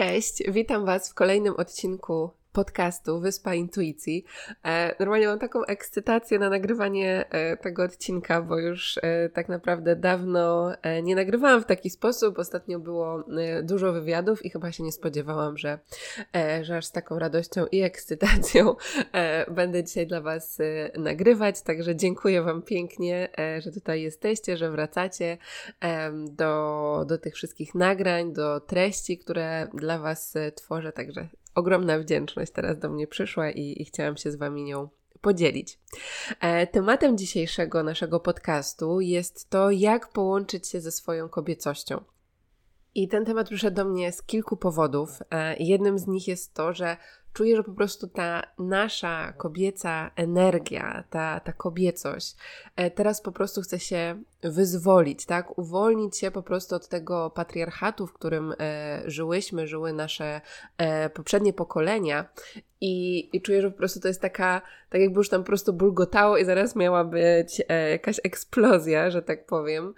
Cześć, witam Was w kolejnym odcinku podcastu Wyspa Intuicji. E, normalnie mam taką ekscytację na nagrywanie e, tego odcinka, bo już e, tak naprawdę dawno nie nagrywałam w taki sposób. Ostatnio było dużo wywiadów i chyba się nie spodziewałam, że, że aż z taką radością i ekscytacją będę dzisiaj dla Was nagrywać. Także dziękuję Wam pięknie, że tutaj jesteście, że wracacie do, do tych wszystkich nagrań, do treści, które dla Was tworzę. Także ogromna wdzięczność teraz do mnie przyszła i, i chciałam się z Wami nią podzielić. E, tematem dzisiejszego naszego podcastu jest to, jak połączyć się ze swoją kobiecością. I ten temat przyszedł do mnie z kilku powodów. E, jednym z nich jest to, że czuję, że po prostu ta nasza kobieca energia, ta, ta kobiecość e, teraz po prostu chce się wyzwolić, tak? Uwolnić się po prostu od tego patriarchatu, w którym e, żyłyśmy, żyły nasze e, poprzednie pokolenia. I, I czuję, że po prostu to jest taka, tak jakby już tam po prostu bulgotało i zaraz miała być e, jakaś eksplozja, że tak powiem.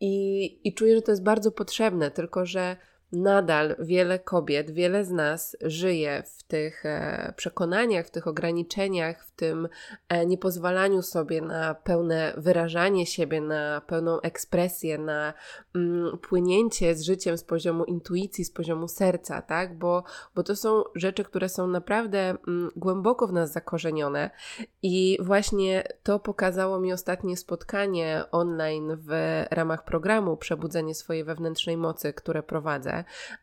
I, I czuję, że to jest bardzo potrzebne, tylko że nadal wiele kobiet, wiele z nas żyje w tych e, przekonaniach, w tych ograniczeniach, w tym e, niepozwalaniu sobie na pełne wyrażanie siebie, na pełną ekspresję, na mm, płynięcie z życiem z poziomu intuicji, z poziomu serca, tak? Bo, bo to są rzeczy, które są naprawdę mm, głęboko w nas zakorzenione i właśnie to pokazało mi ostatnie spotkanie online w ramach programu Przebudzenie swojej wewnętrznej mocy, które prowadzę.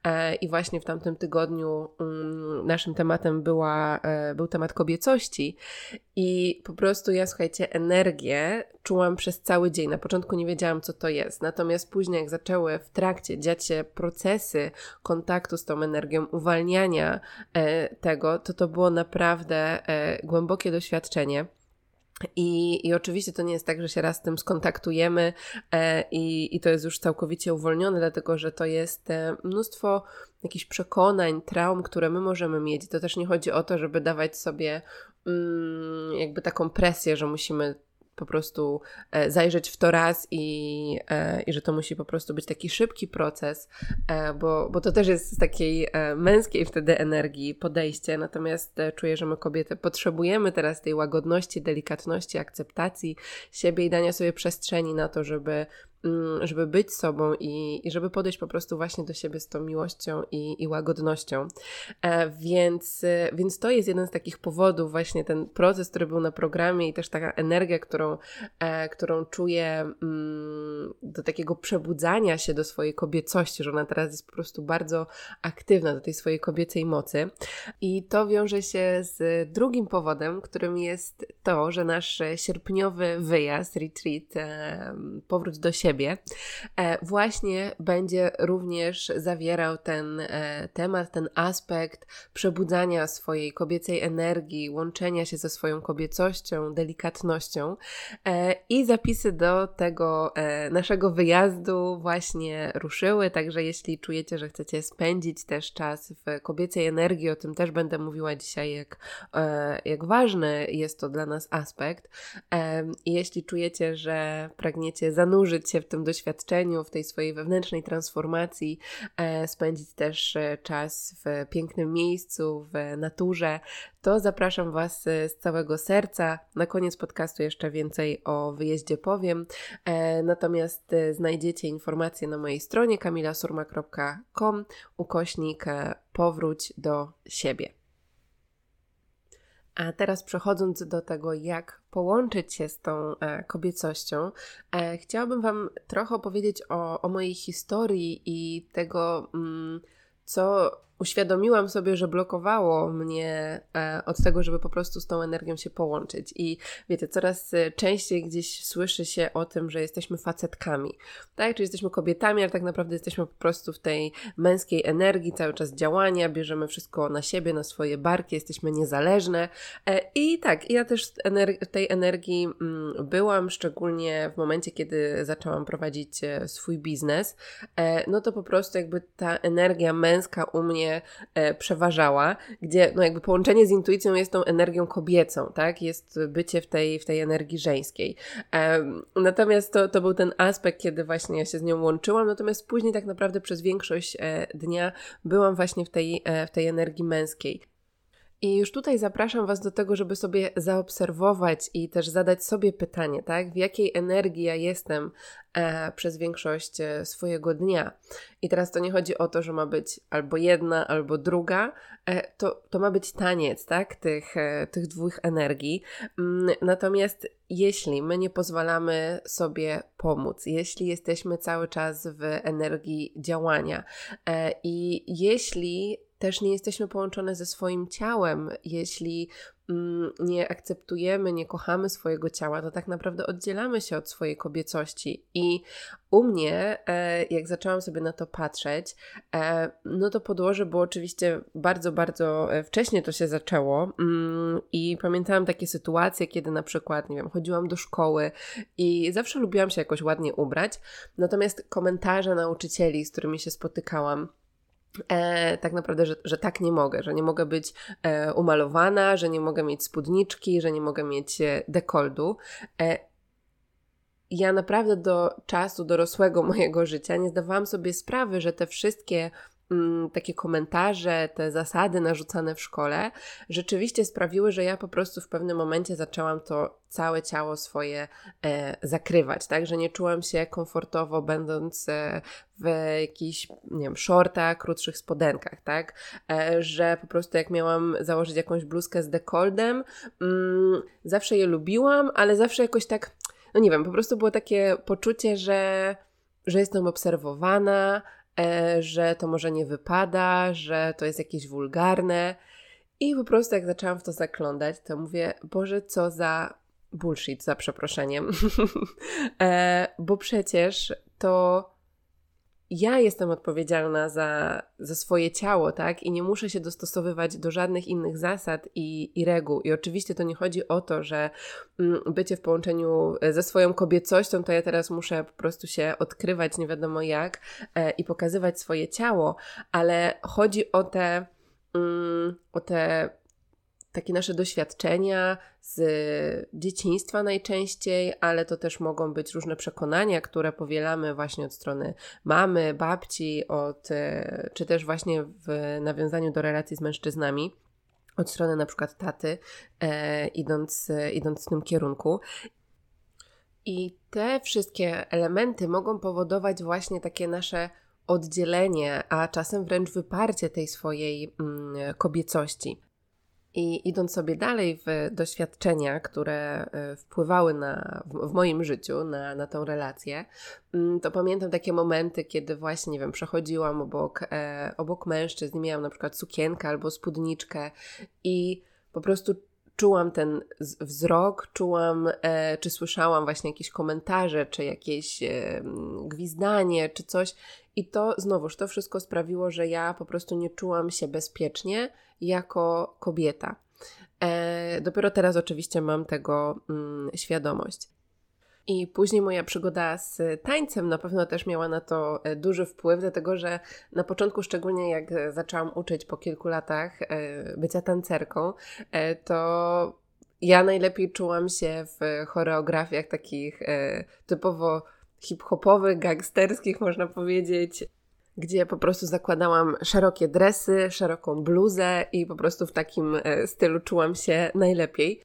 E, I właśnie w tamtym tygodniu mm, naszym tematem była, e, był temat kobiecości. I po prostu ja, słuchajcie, energię czułam przez cały dzień. Na początku nie wiedziałam, co to jest. Natomiast później, jak zaczęły w trakcie dziać się procesy kontaktu z tą energią, uwalniania e, tego, to to było naprawdę głębokie doświadczenie. I, I oczywiście to nie jest tak, że się raz z tym skontaktujemy e, i, i to jest już całkowicie uwolnione, dlatego że to jest e, mnóstwo jakichś przekonań, traum, które my możemy mieć. To też nie chodzi o to, żeby dawać sobie mm, jakby taką presję, że musimy po prostu e, zajrzeć w to raz i, e, i że to musi po prostu być taki szybki proces, e, bo, bo to też jest z takiej męskiej wtedy energii podejście, natomiast czuję, że my kobiety potrzebujemy teraz tej łagodności, delikatności, akceptacji siebie i dania sobie przestrzeni na to, żeby żeby być sobą i, i żeby podejść po prostu właśnie do siebie z tą miłością i, i łagodnością. E, więc, więc to jest jeden z takich powodów, właśnie ten proces, który był na programie i też taka energia, którą, e, którą czuję mm, do takiego przebudzania się do swojej kobiecości, że ona teraz jest po prostu bardzo aktywna do tej swojej kobiecej mocy. I to wiąże się z drugim powodem, którym jest to, że nasz sierpniowy wyjazd, retreat, e, powrót do siebie, e, właśnie będzie również zawierał ten e, temat, ten aspekt przebudzania swojej kobiecej energii, łączenia się ze swoją kobiecością, delikatnością. I zapisy do tego naszego wyjazdu właśnie ruszyły, także jeśli czujecie, że chcecie spędzić też czas w kobiecej energii, o tym też będę mówiła dzisiaj, jak, jak ważny jest to dla nas aspekt. I jeśli czujecie, że pragniecie zanurzyć się w tym doświadczeniu, w tej swojej wewnętrznej transformacji, e, spędzić też e, czas w pięknym miejscu, w naturze, to zapraszam Was e, z całego serca. Na koniec podcastu jeszcze więcej o wyjeździe powiem. Natomiast znajdziecie informacje na mojej stronie kamilasurma.com ukośnik powróć do siebie. A teraz przechodząc do tego, jak połączyć się z tą e, kobiecością, e, chciałabym Wam trochę opowiedzieć o, o mojej historii i tego, mm, co uświadomiłam sobie, że blokowało mnie e, od tego, żeby po prostu z tą energią się połączyć. I wiecie, coraz e, częściej gdzieś słyszy się o tym, że jesteśmy facetkami, tak? Czy jesteśmy kobietami, ale tak naprawdę jesteśmy po prostu w tej męskiej energii, cały czas działania, bierzemy wszystko na siebie, na swoje barki, jesteśmy niezależne. E, I tak, ja też w tej energii mm, byłam, szczególnie w momencie, kiedy zaczęłam prowadzić swój biznes, no to po prostu jakby ta energia męska u mnie e, przeważała, gdzie no jakby połączenie z intuicją jest tą energią kobiecą, tak? Jest bycie w tej, w tej energii żeńskiej. Natomiast to, to był ten aspekt, kiedy właśnie ja się z nią łączyłam, natomiast później tak naprawdę przez większość e, dnia byłam właśnie w tej, e, w tej energii męskiej. I już tutaj zapraszam Was do tego, żeby sobie zaobserwować i też zadać sobie pytanie, tak? W jakiej energii ja jestem e, przez większość e, swojego dnia. I teraz to nie chodzi o to, że ma być albo jedna, albo druga. E, to, to ma być taniec, tak? Tych, e, tych dwóch energii. Mm, natomiast jeśli my nie pozwalamy sobie pomóc, jeśli jesteśmy cały czas w energii działania e, i jeśli też nie jesteśmy połączone ze swoim ciałem. Jeśli mm, nie akceptujemy, nie kochamy swojego ciała, to tak naprawdę oddzielamy się od swojej kobiecości. I u mnie, e, jak zaczęłam sobie na to patrzeć, e, no to podłoże było oczywiście bardzo, bardzo e, wcześnie to się zaczęło. Mm, I pamiętałam takie sytuacje, kiedy na przykład, nie wiem, chodziłam do szkoły i zawsze lubiłam się jakoś ładnie ubrać. Natomiast komentarze nauczycieli, z którymi się spotykałam, E, tak naprawdę, że, że tak nie mogę, że nie mogę być e, umalowana, że nie mogę mieć spódniczki, że nie mogę mieć e, dekoldu. E, ja naprawdę do czasu dorosłego mojego życia nie zdawałam sobie sprawy, że te wszystkie takie komentarze, te zasady narzucane w szkole rzeczywiście sprawiły, że ja po prostu w pewnym momencie zaczęłam to całe ciało swoje e, zakrywać, tak, że nie czułam się komfortowo będąc e, w jakichś, nie wiem, shortach, krótszych spodenkach, tak, e, że po prostu jak miałam założyć jakąś bluzkę z dekoldem, mm, zawsze je lubiłam, ale zawsze jakoś tak, no nie wiem, po prostu było takie poczucie, że że jestem obserwowana, że to może nie wypada, że to jest jakieś wulgarne. I po prostu jak zaczęłam w to zaglądać, to mówię, Boże, co za bullshit, za przeproszeniem. e, bo przecież to ja jestem odpowiedzialna za, za swoje ciało, tak? I nie muszę się dostosowywać do żadnych innych zasad i, i reguł. I oczywiście to nie chodzi o to, że mm, bycie w połączeniu ze swoją kobiecością, to ja teraz muszę po prostu się odkrywać nie wiadomo jak e, i pokazywać swoje ciało, ale chodzi o te, mm, o te takie nasze doświadczenia z dzieciństwa najczęściej, ale to też mogą być różne przekonania, które powielamy właśnie od strony mamy, babci, od, e, czy też właśnie w nawiązaniu do relacji z mężczyznami od strony na przykład taty, e, idąc, idąc w tym kierunku. I te wszystkie elementy mogą powodować właśnie takie nasze oddzielenie, a czasem wręcz wyparcie tej swojej mm, kobiecości. I idąc sobie dalej w doświadczenia, które e, wpływały na, w, moim życiu na, na tą relację, mm, to pamiętam takie momenty, kiedy właśnie, nie wiem, przechodziłam obok, e, obok mężczyzn, miałam na przykład sukienkę albo spódniczkę i po prostu czułam ten wzrok, czułam, e, czy słyszałam właśnie jakieś komentarze, czy jakieś e, gwizdanie, czy coś. I to znowuż, to wszystko sprawiło, że ja po prostu nie czułam się bezpiecznie jako kobieta. E, dopiero teraz oczywiście mam tego mm, świadomość. I później moja przygoda z tańcem na pewno też miała na to e, duży wpływ, dlatego że na początku, szczególnie jak zaczęłam uczyć po kilku latach e, bycia tancerką, e, to ja najlepiej czułam się w choreografiach takich typowo hip-hopowych, gangsterskich, można powiedzieć gdzie po prostu zakładałam szerokie dresy, szeroką bluzę i po prostu w takim stylu czułam się najlepiej.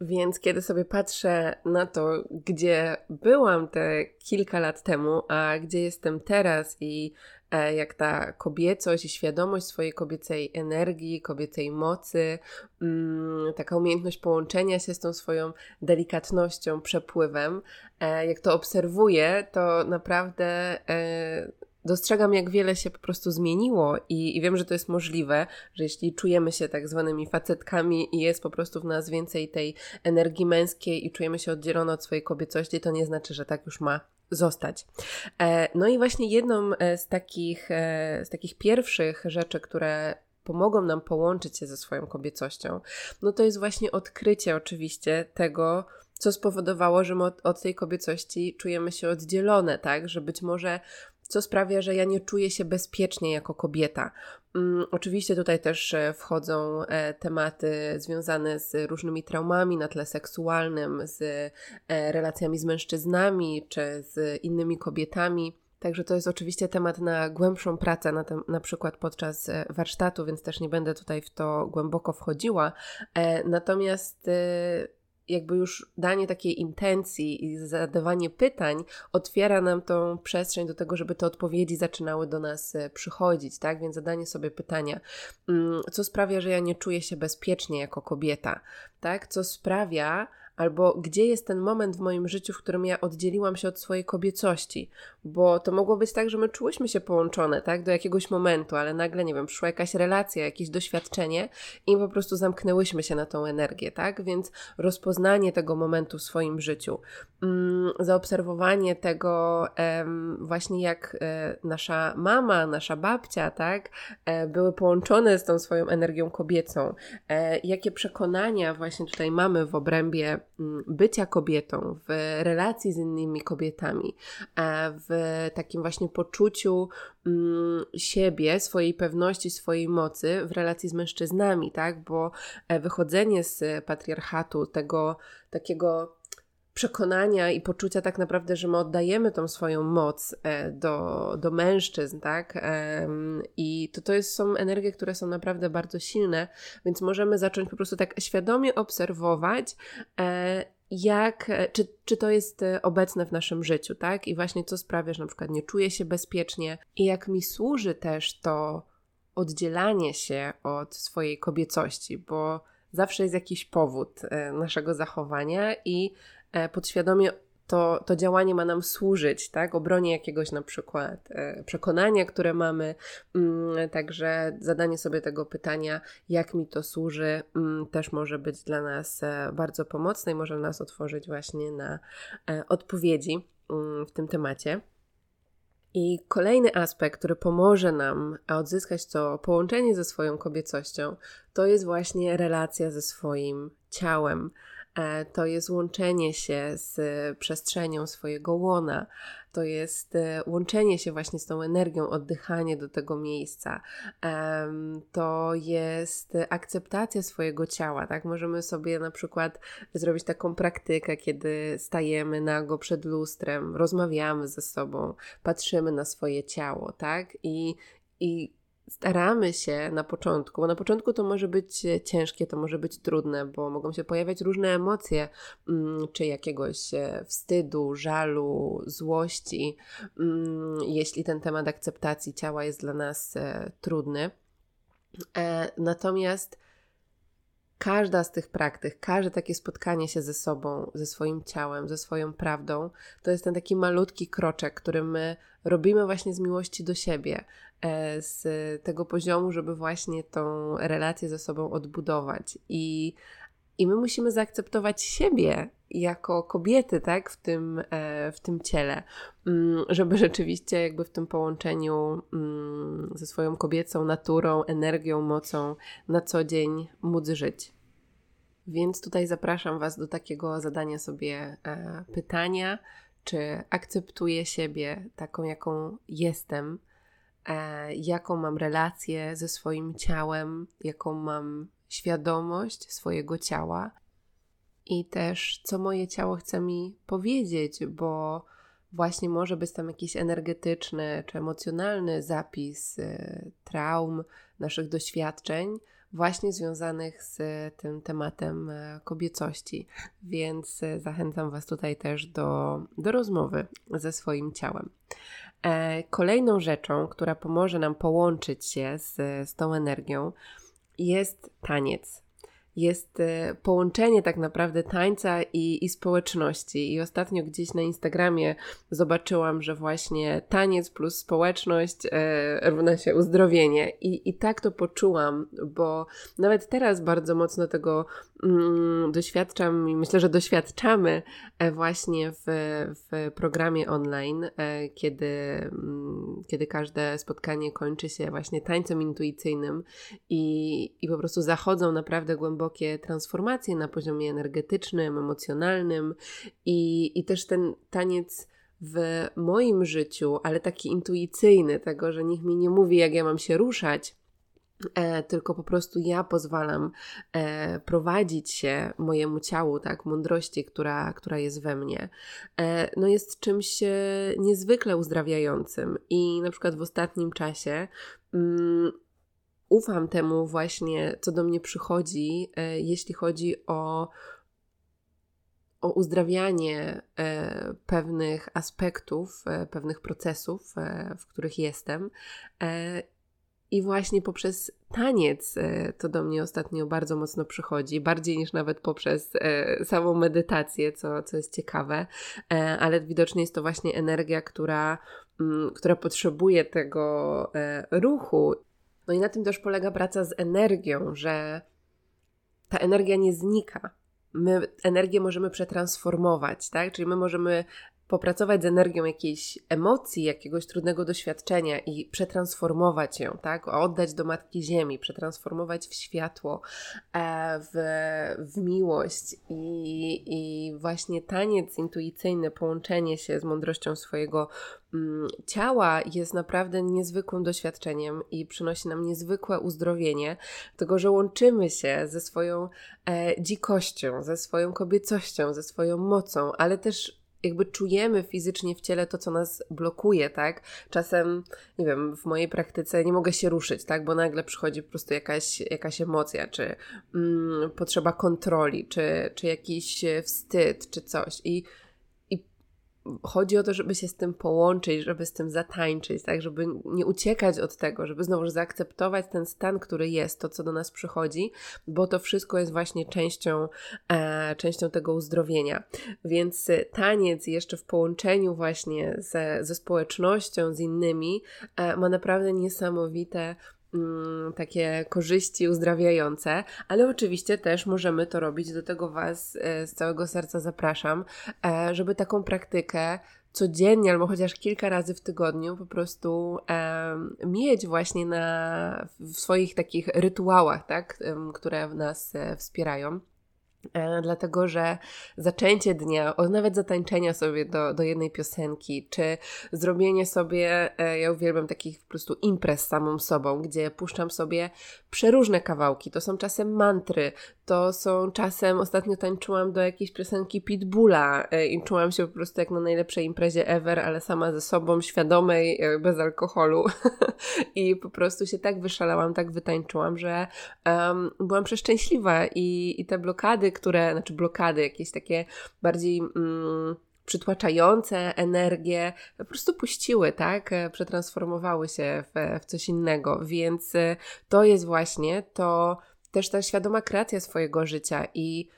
Więc kiedy sobie patrzę na to, gdzie byłam te kilka lat temu, a gdzie jestem teraz i e, jak ta kobiecość i świadomość swojej kobiecej energii, kobiecej mocy, mm, taka umiejętność połączenia się z tą swoją delikatnością, przepływem, e, jak to obserwuję, to naprawdę e, dostrzegam, jak wiele się po prostu zmieniło i, wiem, że to jest możliwe, że jeśli czujemy się tak zwanymi facetkami i jest po prostu w nas więcej tej energii męskiej i czujemy się oddzielone od swojej kobiecości, to nie znaczy, że tak już ma zostać. E, no i właśnie jedną e, z takich, e, z takich pierwszych rzeczy, które pomogą nam połączyć się ze swoją kobiecością, no to jest właśnie odkrycie oczywiście tego, co spowodowało, że my od, od tej kobiecości czujemy się oddzielone, tak? Że być może co sprawia, że ja nie czuję się bezpiecznie jako kobieta. Um, oczywiście tutaj też e, wchodzą e, tematy związane z różnymi traumami na tle seksualnym, z e, relacjami z mężczyznami czy z innymi kobietami. Także to jest oczywiście temat na głębszą pracę, na, na przykład podczas warsztatu, więc też nie będę tutaj w to głęboko wchodziła. Natomiast jakby już danie takiej intencji i zadawanie pytań otwiera nam tą przestrzeń do tego, żeby te odpowiedzi zaczynały do nas e, przychodzić, tak? Więc zadanie sobie pytania, mm, co sprawia, że ja nie czuję się bezpiecznie jako kobieta, tak? Co sprawia, albo gdzie jest ten moment w moim życiu, w którym ja oddzieliłam się od swojej kobiecości, bo to mogło być tak, że my czułyśmy się połączone, tak, do jakiegoś momentu, ale nagle, nie wiem, przyszła jakaś relacja, jakieś doświadczenie i po prostu zamknęłyśmy się na tą energię, tak, więc rozpoznanie tego momentu w swoim życiu, mm, zaobserwowanie tego em, właśnie jak e, nasza mama, nasza babcia, tak, e, były połączone z tą swoją energią kobiecą, e, jakie przekonania właśnie tutaj mamy w obrębie bycia kobietą, w relacji z innymi kobietami, w takim właśnie poczuciu siebie, swojej pewności, swojej mocy w relacji z mężczyznami, tak? Bo e, wychodzenie z patriarchatu, tego takiego przekonania i poczucia tak naprawdę, że my oddajemy tą swoją moc e, do, do mężczyzn, tak? I to, to jest, są energie, które są naprawdę bardzo silne, więc możemy zacząć po prostu tak świadomie obserwować, e, jak, e, czy, czy to jest obecne w naszym życiu, tak? I właśnie co sprawia, że na przykład nie czuję się bezpiecznie i jak mi służy też to oddzielanie się od swojej kobiecości, bo zawsze jest jakiś powód naszego zachowania i podświadomie to, to działanie ma nam służyć, tak? Obronie jakiegoś na przykład e, przekonania, które mamy. Mm, także zadanie sobie tego pytania, jak mi to służy, mm, też może być dla nas e, bardzo pomocne i może nas otworzyć właśnie na odpowiedzi mm, w tym temacie. I kolejny aspekt, który pomoże nam odzyskać to połączenie ze swoją kobiecością, to jest właśnie relacja ze swoim ciałem. E, to jest łączenie się z przestrzenią swojego łona, to jest e, łączenie się właśnie z tą energią, oddychanie do tego miejsca, to jest akceptacja swojego ciała, tak? Możemy sobie na przykład zrobić taką praktykę, kiedy stajemy nago przed lustrem, rozmawiamy ze sobą, patrzymy na swoje ciało, tak? I, i staramy się na początku, bo na początku to może być ciężkie, to może być trudne, bo mogą się pojawiać różne emocje, mm, czy jakiegoś e, wstydu, żalu, złości, mm, jeśli ten temat akceptacji ciała jest dla nas e, trudny. E, natomiast każda z tych praktyk, każde takie spotkanie się ze sobą, ze swoim ciałem, ze swoją prawdą, to jest ten taki malutki kroczek, który my robimy właśnie z miłości do siebie, e, z tego poziomu, żeby właśnie tą relację ze sobą odbudować. I, i my musimy zaakceptować siebie jako kobiety, tak, w tym, e, w tym ciele, mm, żeby rzeczywiście jakby w tym połączeniu mm, ze swoją kobiecą naturą, energią, mocą na co dzień móc żyć. Więc tutaj zapraszam Was do takiego zadania sobie e, pytania, czy akceptuję siebie taką, jaką jestem, e, jaką mam relację ze swoim ciałem, jaką mam świadomość swojego ciała i też co moje ciało chce mi powiedzieć, bo właśnie może być tam jakiś energetyczny czy emocjonalny zapis y, traum, naszych doświadczeń, właśnie związanych z tym tematem e, kobiecości. Więc e, zachęcam Was tutaj też do, do rozmowy ze swoim ciałem. E, kolejną rzeczą, która pomoże nam połączyć się z, z tą energią, jest taniec. Jest e, połączenie tak naprawdę tańca i, i społeczności. I ostatnio gdzieś na Instagramie zobaczyłam, że właśnie taniec plus społeczność e, równa się uzdrowienie. I, I tak to poczułam, bo nawet teraz bardzo mocno tego mm, doświadczam i myślę, że doświadczamy e, właśnie w, w programie online, e, kiedy, mm, kiedy każde spotkanie kończy się właśnie tańcem intuicyjnym i, i po prostu zachodzą naprawdę głębokie transformacje na poziomie energetycznym, emocjonalnym i, i też ten taniec w moim życiu, ale taki intuicyjny, tego, że nikt mi nie mówi, jak ja mam się ruszać, E, tylko po prostu ja pozwalam e, prowadzić się mojemu ciału, tak, mądrości, która, która jest we mnie, e, no jest czymś e, niezwykle uzdrawiającym. I na przykład w ostatnim czasie mm, ufam temu właśnie, co do mnie przychodzi, e, jeśli chodzi o o uzdrawianie e, pewnych aspektów, e, pewnych procesów, w których jestem. I właśnie poprzez taniec to do mnie ostatnio bardzo mocno przychodzi, bardziej niż nawet poprzez samą medytację, co, co jest ciekawe, ale widocznie jest to właśnie energia, która, mm, która potrzebuje tego ruchu. No i na tym też polega praca z energią, że ta energia nie znika my energię możemy przetransformować, tak? Czyli my możemy popracować z energią jakiejś emocji, jakiegoś trudnego doświadczenia i przetransformować ją, tak? Oddać do Matki Ziemi, przetransformować w światło, e, w, w miłość i, i właśnie taniec intuicyjny, połączenie się z mądrością swojego mm, ciała jest naprawdę niezwykłym doświadczeniem i przynosi nam niezwykłe uzdrowienie, tego, że łączymy się ze swoją e, dzikością, ze swoją kobiecością, ze swoją mocą, ale też jakby czujemy fizycznie w ciele to, co nas blokuje, tak? Czasem, nie wiem, w mojej praktyce nie mogę się ruszyć, tak? Bo nagle przychodzi po prostu jakaś, jakaś emocja, czy mm, potrzeba kontroli, czy, czy jakiś wstyd, czy coś. I chodzi o to, żeby się z tym połączyć, żeby z tym zatańczyć, tak, żeby nie uciekać od tego, żeby znowu zaakceptować ten stan, który jest, to co do nas przychodzi, bo to wszystko jest właśnie częścią, e, częścią tego uzdrowienia. Więc taniec jeszcze w połączeniu właśnie ze, ze społecznością, z innymi, e, ma naprawdę niesamowite takie korzyści uzdrawiające, ale oczywiście też możemy to robić. Do tego Was e, z całego serca zapraszam, e, żeby taką praktykę codziennie albo chociaż kilka razy w tygodniu po prostu mieć właśnie na, w swoich takich rytuałach, tak, które nas e, wspierają. E, dlatego że zaczęcie dnia, nawet zatańczenia sobie do, do jednej piosenki, czy zrobienie sobie, e, ja uwielbiam takich po prostu imprez samą sobą, gdzie puszczam sobie przeróżne kawałki. To są czasem mantry, to są czasem, ostatnio tańczyłam do jakiejś piosenki Pitbulla e, i czułam się po prostu jak na najlepszej imprezie ever, ale sama ze sobą, świadomej, bez alkoholu. I po prostu się tak wyszalałam, tak wytańczyłam, że um, byłam przeszczęśliwa i, i te blokady, które, znaczy blokady, jakieś takie bardziej mm, przytłaczające energię, po prostu puściły, tak? E, przetransformowały się w, w coś innego, więc e, to jest właśnie to też ta świadoma kreacja swojego życia i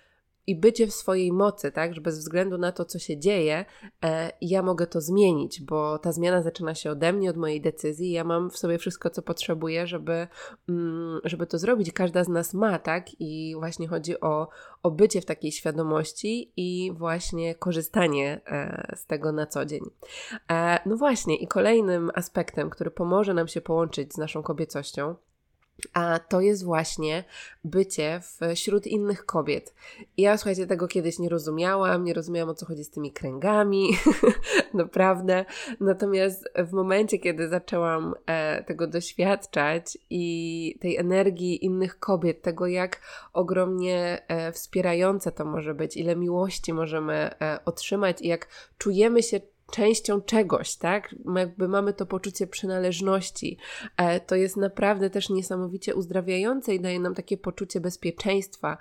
i bycie w swojej mocy, tak, że bez względu na to, co się dzieje, e, ja mogę to zmienić, bo ta zmiana zaczyna się ode mnie, od mojej decyzji. Ja mam w sobie wszystko, co potrzebuję, żeby, mm, żeby to zrobić. Każda z nas ma, tak, i właśnie chodzi o, o bycie w takiej świadomości i właśnie korzystanie e, z tego na co dzień. E, no właśnie, i kolejnym aspektem, który pomoże nam się połączyć z naszą kobiecością, a to jest właśnie bycie wśród innych kobiet. Ja słuchajcie, tego kiedyś nie rozumiałam, nie rozumiałam o co chodzi z tymi kręgami, naprawdę. Natomiast w momencie, kiedy zaczęłam e, tego doświadczać i tej energii innych kobiet, tego jak ogromnie e, wspierające to może być, ile miłości możemy e, otrzymać i jak czujemy się częścią czegoś, tak? Jakby mamy to poczucie przynależności. E, to jest naprawdę też niesamowicie uzdrawiające i daje nam takie poczucie bezpieczeństwa.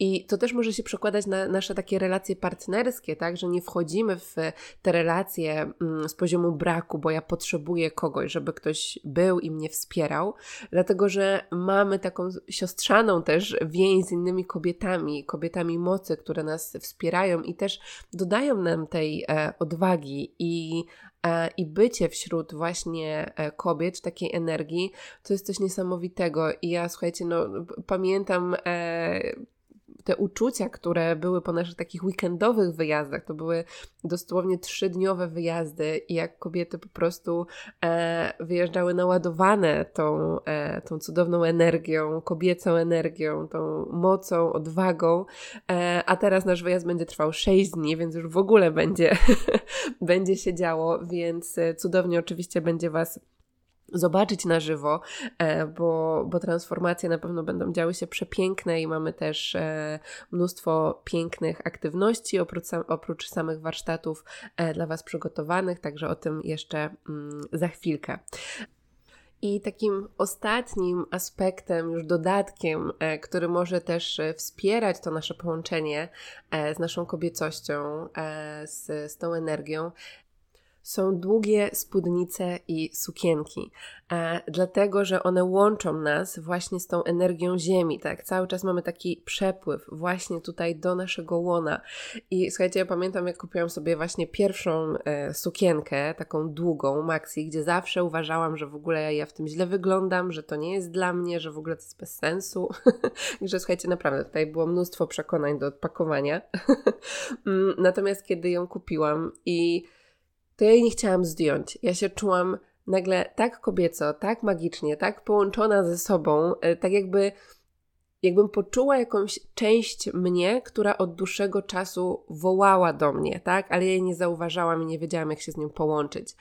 I to też może się przekładać na nasze takie relacje partnerskie, tak, że nie wchodzimy w te relacje mm, z poziomu braku, bo ja potrzebuję kogoś, żeby ktoś był i mnie wspierał, dlatego że mamy taką siostrzaną też więź z innymi kobietami, kobietami mocy, które nas wspierają i też dodają nam tej e, odwagi i e, i bycie wśród właśnie e, kobiet, takiej energii, to jest coś niesamowitego. I ja, słuchajcie, no, pamiętam te uczucia, które były po naszych takich weekendowych wyjazdach, to były dosłownie trzydniowe wyjazdy i jak kobiety po prostu e, wyjeżdżały naładowane tą, e, tą cudowną energią, kobiecą energią, tą mocą, odwagą, e, a teraz nasz wyjazd będzie trwał 6 dni, więc już w ogóle będzie, będzie się działo, więc e, cudownie oczywiście będzie Was zobaczyć na żywo, e, bo, bo transformacje na pewno będą działy się przepiękne i mamy też e, mnóstwo pięknych aktywności oprócz, oprócz samych warsztatów e, dla Was przygotowanych, także o tym jeszcze mm, za chwilkę. I takim ostatnim aspektem, już dodatkiem, który może też wspierać to nasze połączenie z naszą kobiecością, z, z tą energią, są długie spódnice i sukienki, e, dlatego że one łączą nas właśnie z tą energią Ziemi, tak? Cały czas mamy taki przepływ właśnie tutaj do naszego łona. I słuchajcie, ja pamiętam, jak kupiłam sobie właśnie pierwszą e, sukienkę, taką długą, maxi, gdzie zawsze uważałam, że w ogóle ja w tym źle wyglądam, że to nie jest dla mnie, że w ogóle to jest bez sensu. że słuchajcie, naprawdę tutaj było mnóstwo przekonań do odpakowania. Mm, natomiast kiedy ją kupiłam i to ja jej nie chciałam zdjąć. Ja się czułam nagle tak kobieco, tak magicznie, tak połączona ze sobą, e, tak jakby jakbym poczuła jakąś część mnie, która od dłuższego czasu wołała do mnie, tak? Ale ja jej nie zauważałam i nie wiedziałam, jak się z nią połączyć.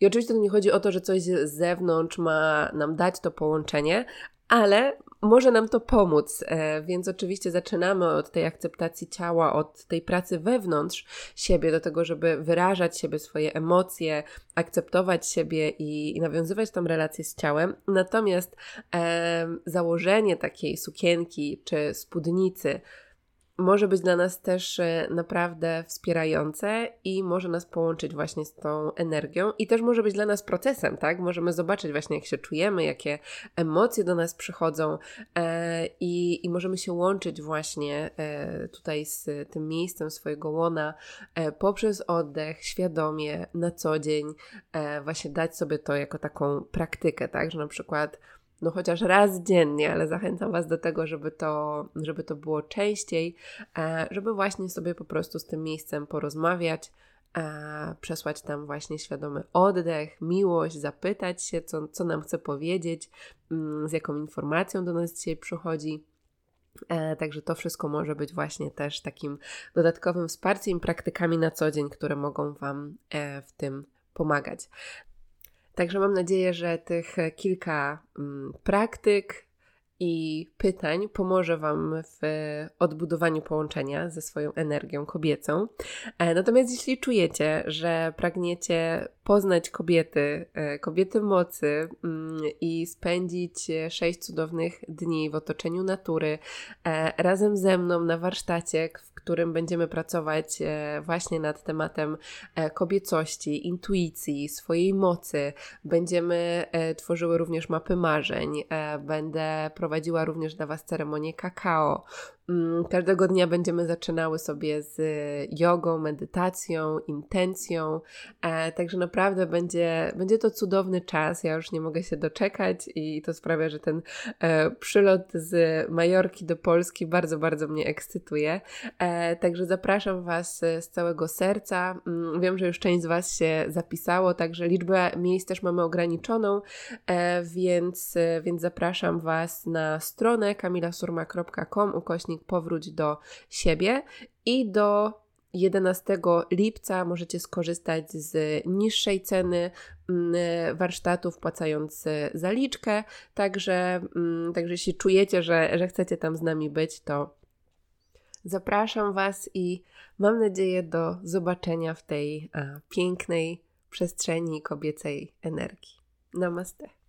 I oczywiście to nie chodzi o to, że coś z zewnątrz ma nam dać to połączenie, ale może nam to pomóc, e, więc oczywiście zaczynamy od tej akceptacji ciała, od tej pracy wewnątrz siebie, do tego, żeby wyrażać siebie, swoje emocje, akceptować siebie i, i nawiązywać tam relacje z ciałem. Natomiast e, założenie takiej sukienki czy spódnicy, może być dla nas też e, naprawdę wspierające i może nas połączyć właśnie z tą energią i też może być dla nas procesem, tak? Możemy zobaczyć właśnie jak się czujemy, jakie emocje do nas przychodzą e, i, i możemy się łączyć właśnie e, tutaj z tym miejscem swojego łona poprzez oddech, świadomie, na co dzień, właśnie dać sobie to jako taką praktykę, tak? Że na przykład no chociaż raz dziennie, ale zachęcam Was do tego, żeby to, żeby to było częściej, e, żeby właśnie sobie po prostu z tym miejscem porozmawiać, e, przesłać tam właśnie świadomy oddech, miłość, zapytać się, co, co nam chce powiedzieć, mm, z jaką informacją do nas dzisiaj przychodzi. E, także to wszystko może być właśnie też takim dodatkowym wsparciem, praktykami na co dzień, które mogą Wam w tym pomagać. Także mam nadzieję, że tych kilka mm, praktyk i pytań pomoże Wam w odbudowaniu połączenia ze swoją energią kobiecą. E, natomiast jeśli czujecie, że pragniecie poznać kobiety, e, kobiety mocy mm, i spędzić sześć cudownych dni w otoczeniu natury e, razem ze mną na warsztacie, w którym będziemy pracować właśnie nad tematem kobiecości, intuicji, swojej mocy. Będziemy tworzyły również mapy marzeń. Będę prowadziła również dla Was ceremonię kakao. Mm, każdego dnia będziemy zaczynały sobie z jogą, medytacją, intencją, e, także naprawdę będzie, będzie to cudowny czas. Ja już nie mogę się doczekać i to sprawia, że ten e, przylot z Majorki do Polski bardzo, bardzo mnie ekscytuje. E, także zapraszam Was z całego serca. Mm, wiem, że już część z Was się zapisało, także liczbę miejsc też mamy ograniczoną, więc, więc zapraszam Was na stronę kamilasurma.com ukośnik powróć do siebie i do 11 lipca możecie skorzystać z niższej ceny mm, warsztatu, wpłacając zaliczkę. Także, mm, także jeśli czujecie, że, że chcecie tam z nami być, to zapraszam Was i mam nadzieję do zobaczenia w tej a, pięknej przestrzeni kobiecej energii. Namaste.